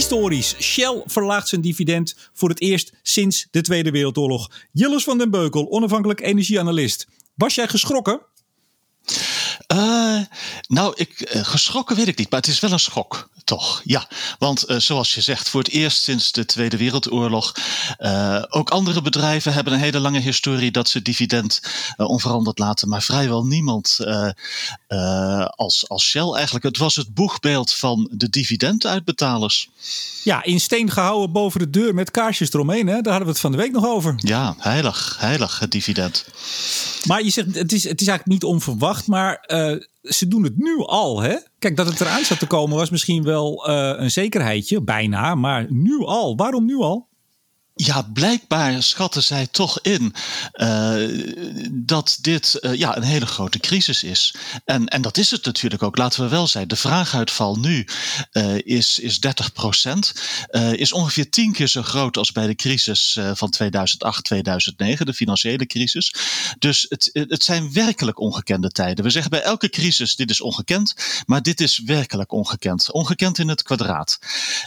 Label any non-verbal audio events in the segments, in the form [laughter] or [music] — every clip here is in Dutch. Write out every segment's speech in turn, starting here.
Historisch. Shell verlaagt zijn dividend voor het eerst sinds de Tweede Wereldoorlog. Jilles van den Beukel, onafhankelijk energieanalist. Was jij geschrokken? Uh, nou, ik, uh, geschrokken weet ik niet, maar het is wel een schok, toch? Ja, want uh, zoals je zegt, voor het eerst sinds de Tweede Wereldoorlog. ook andere bedrijven hebben een hele lange historie dat ze dividend onveranderd laten, maar vrijwel niemand als, als Shell eigenlijk. Het was het boegbeeld van de dividenduitbetalers. Ja, in steen gehouden boven de deur met kaarsjes eromheen, hè? daar hadden we het van de week nog over. Ja, heilig, heilig het dividend. Maar je zegt, het is, het is eigenlijk niet onverwacht, maar uh, ze doen het nu al. Hè? Kijk, dat het eraan zat te komen was misschien wel uh, een zekerheidje, bijna, maar nu al. Waarom nu al? Ja, blijkbaar schatten zij toch in uh, dat dit uh, ja, een hele grote crisis is. En, en dat is het natuurlijk ook, laten we wel zijn. De vraaguitval nu uh, is, is 30 procent. is ongeveer tien keer zo groot als bij de crisis van 2008, 2009, de financiële crisis. Dus het, het zijn werkelijk ongekende tijden. We zeggen bij elke crisis, dit is ongekend. Maar dit is werkelijk ongekend. Ongekend in het kwadraat.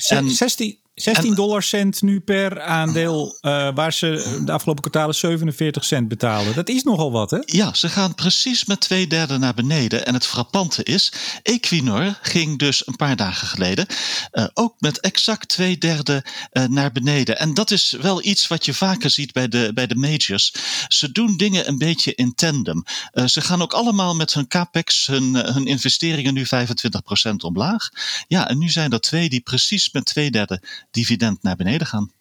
En, 16, 16 dollar cent nu per aandeel, uh, waar ze de afgelopen kwartalen 47 cent betalen. Dat is nogal wat, hè? Ja, ze gaan precies met twee derde naar beneden. En het frappante is, Equinor ging dus een paar dagen geleden uh, ook met exact twee derde uh, naar beneden. En dat is wel iets wat je vaker ziet bij de, bij de majors. Ze doen dingen een beetje in tandem. ze gaan ook allemaal met hun capex, hun, hun investeringen nu 25% omlaag. Ja, en nu zijn er twee die precies met twee derde dividend naar beneden gaan.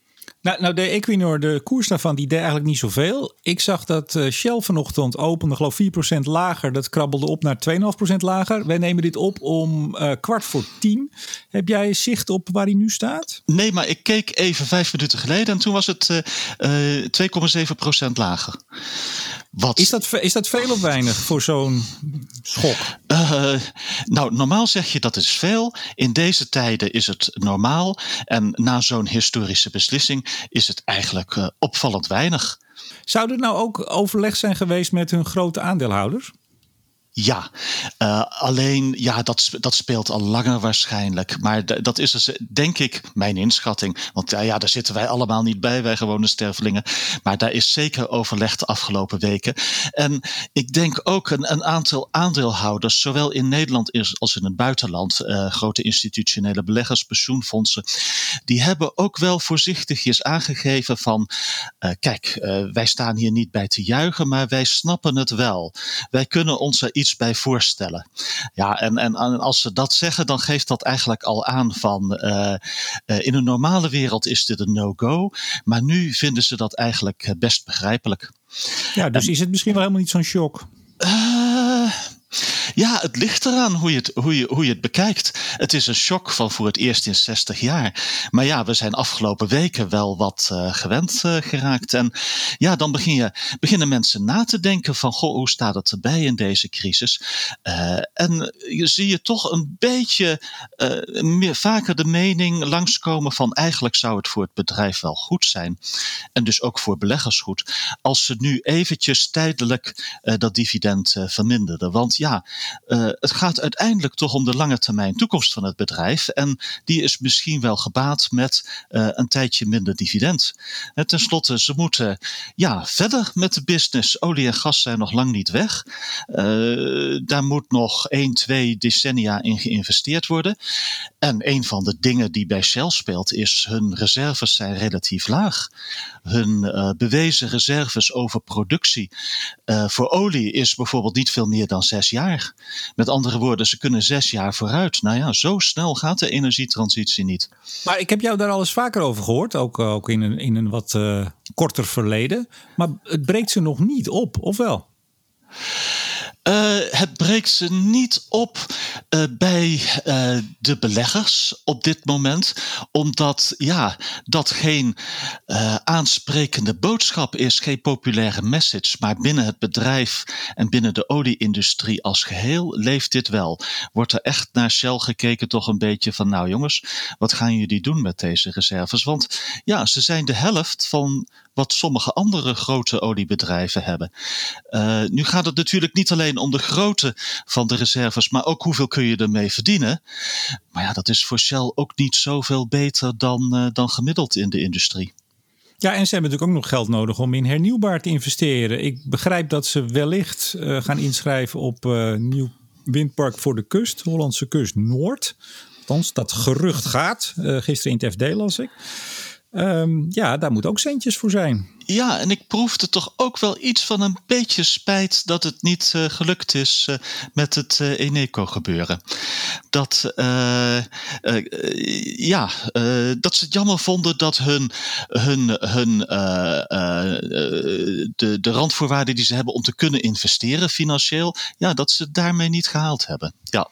Nou, nou, de Equinor, de koers daarvan, die deed eigenlijk niet zoveel. Ik zag dat uh, Shell vanochtend opende, geloof 4% lager. Dat krabbelde op naar 2,5% lager. Wij nemen dit op om uh, kwart voor tien. Heb jij zicht op waar hij nu staat? Nee, maar ik keek even vijf minuten geleden en toen was het uh, uh 2,7% lager. Wat? Is, dat, is dat veel of weinig voor zo'n schok? Uh, nou, normaal zeg je dat is veel. In deze tijden is het normaal. En na zo'n historische beslissing is het eigenlijk uh, opvallend weinig. Zou er nou ook overleg zijn geweest met hun grote aandeelhouders? Ja, uh, alleen ja, dat, dat speelt al langer waarschijnlijk. Maar dat is dus, denk ik mijn inschatting. Want uh, ja, daar zitten wij allemaal niet bij, wij gewone stervelingen. Maar daar is zeker overleg de afgelopen weken. En ik denk ook een, een aantal aandeelhouders, zowel in Nederland als in het buitenland, uh, grote institutionele beleggers, pensioenfondsen, die hebben ook wel voorzichtigjes aangegeven van, kijk, wij staan hier niet bij te juichen, maar wij snappen het wel. Wij kunnen ons er iets bij voorstellen. Ja, en, en, als ze dat zeggen, dan geeft dat eigenlijk al aan van uh, uh, in een normale wereld is dit een no-go, maar nu vinden ze dat eigenlijk eh, best begrijpelijk. Ja, dus en, is het misschien wel helemaal niet zo'n shock? Uh, ja, het ligt eraan hoe je het, hoe je, hoe je het bekijkt. Het is een shock van voor het eerst in 60 jaar. Maar ja, we zijn afgelopen weken wel wat uh, gewend uh, geraakt. En ja, dan begin je, beginnen mensen na te denken van, goh, hoe staat het erbij in deze crisis? Uh, en je zie je toch een beetje meer, vaker de mening langskomen van, eigenlijk zou het voor het bedrijf wel goed zijn. En dus ook voor beleggers goed. Als ze nu eventjes tijdelijk dat dividend verminderden. Want ja, uh, het gaat uiteindelijk toch om de lange termijn toekomst van het bedrijf. En die is misschien wel gebaat met uh, een tijdje minder dividend. En ten slotte, ze moeten ja, verder met de business. Olie en gas zijn nog lang niet weg. Daar moet nog 1, 2 decennia in geïnvesteerd worden. En een van de dingen die bij Shell speelt, is hun reserves zijn relatief laag. Hun bewezen reserves over productie voor olie is bijvoorbeeld niet veel meer dan zes jaar. Met andere woorden, ze kunnen zes jaar vooruit. Nou ja, zo snel gaat de energietransitie niet. Maar ik heb jou daar al eens vaker over gehoord, ook, ook in, een, in een wat uh, korter verleden. Maar het breekt ze nog niet op, of wel? Uh, het breekt ze niet op uh, bij uh, de beleggers op dit moment, omdat ja, dat geen aansprekende boodschap is, geen populaire message, maar binnen het bedrijf en binnen de olieindustrie als geheel leeft dit wel. Wordt er echt naar Shell gekeken, toch een beetje van, nou jongens, wat gaan jullie doen met deze reserves? Want ja, ze zijn de helft van wat sommige andere grote oliebedrijven hebben. Uh, nu gaat het natuurlijk niet alleen om de grootte van de reserves, maar ook hoeveel kun je ermee verdienen. Maar ja, dat is voor Shell ook niet zoveel beter dan, uh, dan gemiddeld in de industrie. Ja, en ze hebben natuurlijk ook nog geld nodig om in hernieuwbaar te investeren. Ik begrijp dat ze wellicht uh, gaan inschrijven op nieuw windpark voor de kust, Hollandse kust Noord. Althans, dat gerucht gaat. Gisteren in het FD las ik. Um, ja, daar moet ook centjes voor zijn. Ja, en ik proefde toch ook wel iets van een beetje spijt dat het niet uh, gelukt is uh, met het uh, Eneco gebeuren. Dat, ja, dat ze het jammer vonden dat hun, hun, hun de, de randvoorwaarden die ze hebben om te kunnen investeren financieel, ja, dat ze het daarmee niet gehaald hebben. Ja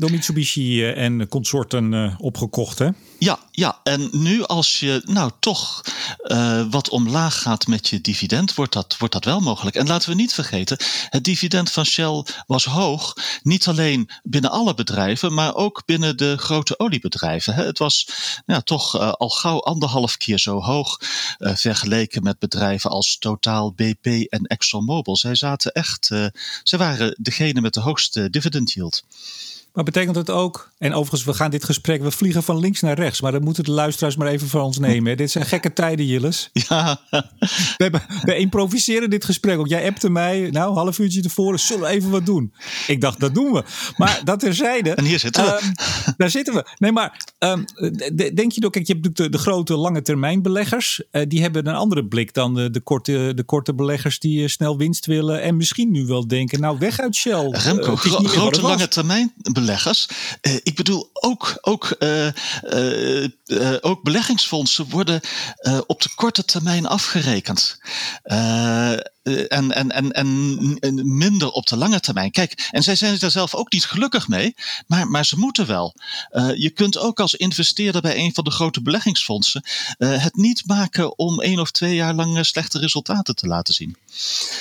door Mitsubishi en consorten opgekocht, hè? Ja, ja, en nu als je nou toch uh, wat omlaag gaat met je dividend, wordt dat, wordt dat wel mogelijk. En laten we niet vergeten, het dividend van Shell was hoog. Niet alleen binnen alle bedrijven, maar ook binnen de grote oliebedrijven. Het was ja, toch al gauw anderhalf keer zo hoog vergeleken met bedrijven als Total, BP en ExxonMobil. Zij zaten echt, zij waren degene met de hoogste dividend yield. Maar betekent het ook, en overigens, we gaan dit gesprek, we vliegen van links naar rechts, maar dat moeten de luisteraars maar even voor ons [laughs] nemen. dit zijn gekke tijden, Jilles. [laughs] Ja. We, improviseren dit gesprek ook. Jij appte mij, nou, half uurtje tevoren, zullen we even wat doen? Ik dacht, dat doen we. Maar dat terzijde. En hier zitten we. Um, daar zitten we. Nee, maar um, denk je ook, kijk, je hebt de, de grote lange termijn beleggers, uh, die hebben een andere blik dan de, de, korte, de korte beleggers die uh, snel winst willen en misschien nu wel denken, nou, weg uit Shell. Remco, uh, gro grote lange termijn beleggers. Uh, ik bedoel, ook, ook, ook beleggingsfondsen worden op de korte termijn afgerekend. En, en, en, en, minder op de lange termijn. Kijk, en zij zijn er zelf ook niet gelukkig mee, maar, maar ze moeten wel. je kunt ook als investeerder bij een van de grote beleggingsfondsen het niet maken om één of twee jaar lang slechte resultaten te laten zien.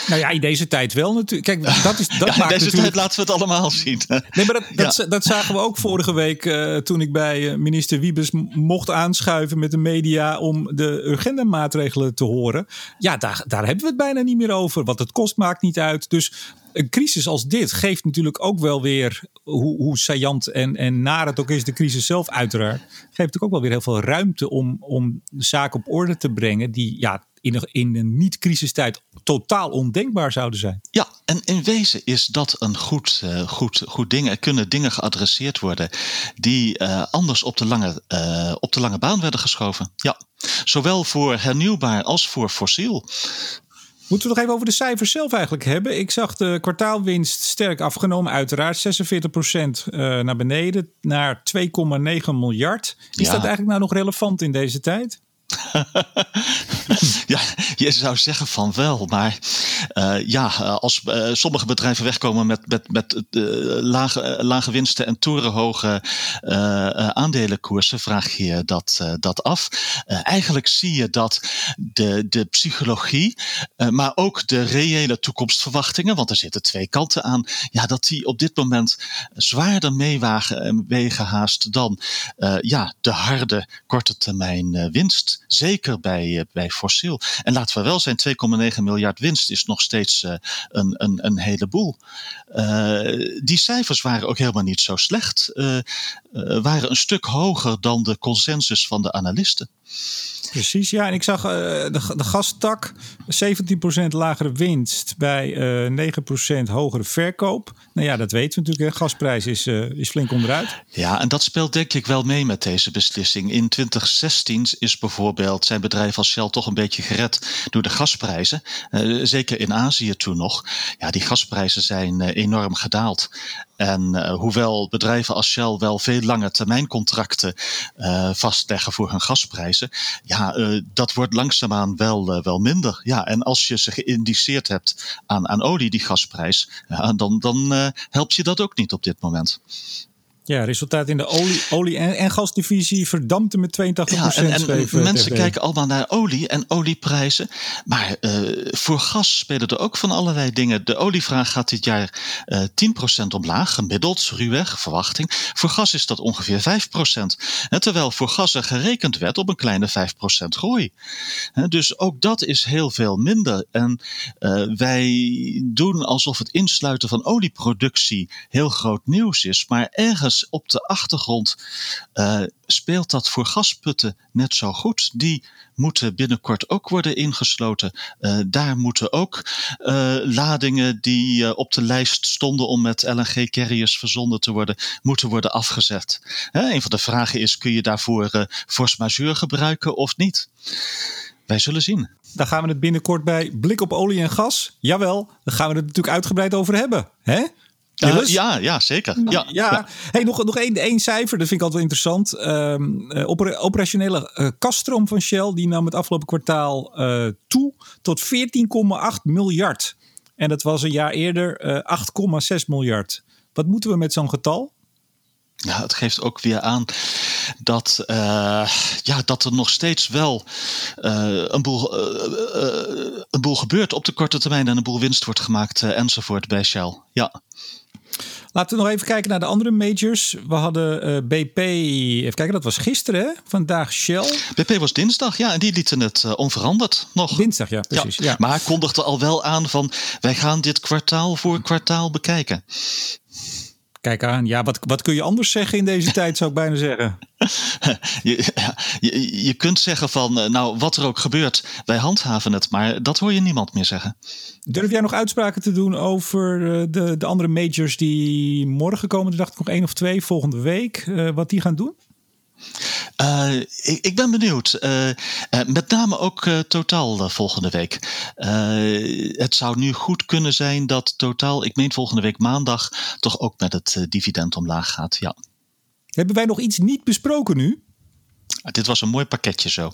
Nou ja, in deze tijd wel natuurlijk. Kijk, dat is, dat [laughs] ja, in maakt deze natuurlijk... tijd laten we het allemaal zien. [laughs] Nee, maar dat, dat, ja. dat zagen we ook vorige week uh, toen ik bij minister Wiebes mocht aanschuiven met de media om de urgenda-maatregelen te horen. Ja, daar, daar hebben we het bijna niet meer over. Wat het kost maakt niet uit. Dus een crisis als dit geeft natuurlijk ook wel weer, hoe, hoe saillant en, en naar het ook is, de crisis zelf uiteraard, geeft natuurlijk ook wel weer heel veel ruimte om, om zaken op orde te brengen die ja, in een, in een niet-crisistijd totaal ondenkbaar zouden zijn. Ja, en in wezen is dat een goed, uh, goed, goed ding. Er kunnen dingen geadresseerd worden die uh, anders op de, lange, uh, op de lange baan werden geschoven. Ja, zowel voor hernieuwbaar als voor fossiel. Moeten we nog even over de cijfers zelf eigenlijk hebben? Ik zag de kwartaalwinst sterk afgenomen, uiteraard 46% naar beneden, naar 2,9 miljard. Is ja. dat eigenlijk nou nog relevant in deze tijd? [laughs] ja, je zou zeggen van wel, maar uh, ja, als uh, sommige bedrijven wegkomen met, met, met lage, lage winsten en torenhoge aandelenkoersen, vraag je dat, dat af. eigenlijk zie je dat de, de psychologie, maar ook de reële toekomstverwachtingen, want er zitten twee kanten aan, ja, dat die op dit moment zwaarder meewagen wegen haast dan ja, de harde korte termijn winst. Zeker bij, bij fossiel. En laten we wel zijn, 2,9 miljard winst is nog steeds uh, een, een, een heleboel. Uh, die cijfers waren ook helemaal niet zo slecht. Uh, waren een stuk hoger dan de consensus van de analisten. Precies, ja. En ik zag uh, de, de gastak 17% lagere winst bij uh, 9% hogere verkoop. Nou ja, dat weten we natuurlijk. De gasprijs is, uh, is flink onderuit. Ja, en dat speelt denk ik wel mee met deze beslissing. In 2016 is bijvoorbeeld zijn bedrijf als Shell toch een beetje gered door de gasprijzen. Zeker in Azië toen nog. Ja, die gasprijzen zijn enorm gedaald. En hoewel bedrijven als Shell wel veel lange termijncontracten uh, vastleggen voor hun gasprijzen, ja, uh, dat wordt langzaamaan wel, wel minder. Ja, en als je ze geïndiceerd hebt aan, aan olie, die gasprijs, ja, dan, dan helpt je dat ook niet op dit moment. Ja, resultaat in de olie, olie en, en gasdivisie verdampte met 82 Ja, en, eh, mensen kijken allemaal naar olie en olieprijzen. Maar eh, voor gas spelen er ook van allerlei dingen. De olievraag gaat dit jaar eh 10% omlaag, gemiddeld, ruwweg, verwachting. Voor gas is dat ongeveer 5%. Hè, terwijl voor gas er gerekend werd op een kleine 5% groei. Hè, dus ook dat is heel veel minder. En eh, wij doen alsof het insluiten van olieproductie heel groot nieuws is. Maar ergens op de achtergrond eh, speelt dat voor gasputten net zo goed. Die moeten binnenkort ook worden ingesloten. Eh, daar moeten ook eh, ladingen die op de lijst stonden om met LNG-carriers verzonden te worden, moeten worden afgezet. Hè, een van de vragen is: kun je daarvoor force majeure gebruiken of niet? Wij zullen zien. Daar gaan we het binnenkort bij Blik op olie en gas. Jawel, daar gaan we het natuurlijk uitgebreid over hebben. Hè? Uh, ja, ja, zeker. Ja, Ja, Hey, nog, nog één, één cijfer, dat vind ik altijd wel interessant. Ehm, eh, opera- operationele eh kaststroom van Shell die nam het afgelopen kwartaal eh, toe tot 14,8 miljard. En dat was een jaar eerder eh 8,6 miljard. Wat moeten we met zo'n getal? Ja, het geeft ook weer aan dat, uh, ja, dat er nog steeds wel uh, een, boel, uh, een boel gebeurt op de korte termijn en een boel winst wordt gemaakt enzovoort bij Shell. Ja. Laten we nog even kijken naar de andere majors. We hadden BP, even kijken, dat was gisteren, hè? vandaag Shell. BP was dinsdag, ja, en die lieten het onveranderd nog. Dinsdag, ja, precies. Ja. Ja. Maar kondigde al wel aan van wij gaan dit kwartaal voor kwartaal bekijken. Kijk aan, ja, wat, wat kun je anders zeggen in deze tijd, zou ik bijna zeggen. [laughs] Je, je, je kunt zeggen van, nou, wat er ook gebeurt, wij handhaven het, maar dat hoor je niemand meer zeggen. Durf jij nog uitspraken te doen over de, de andere majors die morgen komen? dacht ik nog één of twee volgende week, uh, wat die gaan doen? Uh, ik, ik, ben benieuwd. Uh, uh, met name ook Totaal volgende week. het zou nu goed kunnen zijn dat Totaal, ik meen volgende week maandag, toch ook met het dividend omlaag gaat. Ja. Hebben wij nog iets niet besproken nu? dit was een mooi pakketje zo.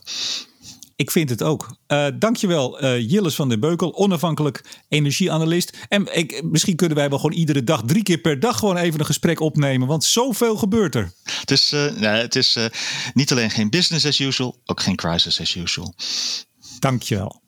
Ik vind het ook. Uh, dankjewel, uh, Jilles van den Beukel, onafhankelijk energieanalist. En ik, misschien kunnen wij wel gewoon iedere dag, drie keer per dag, gewoon even een gesprek opnemen. Want zoveel gebeurt er. Het is, uh, nee, het is niet alleen geen business as usual, ook geen crisis as usual. Dankjewel.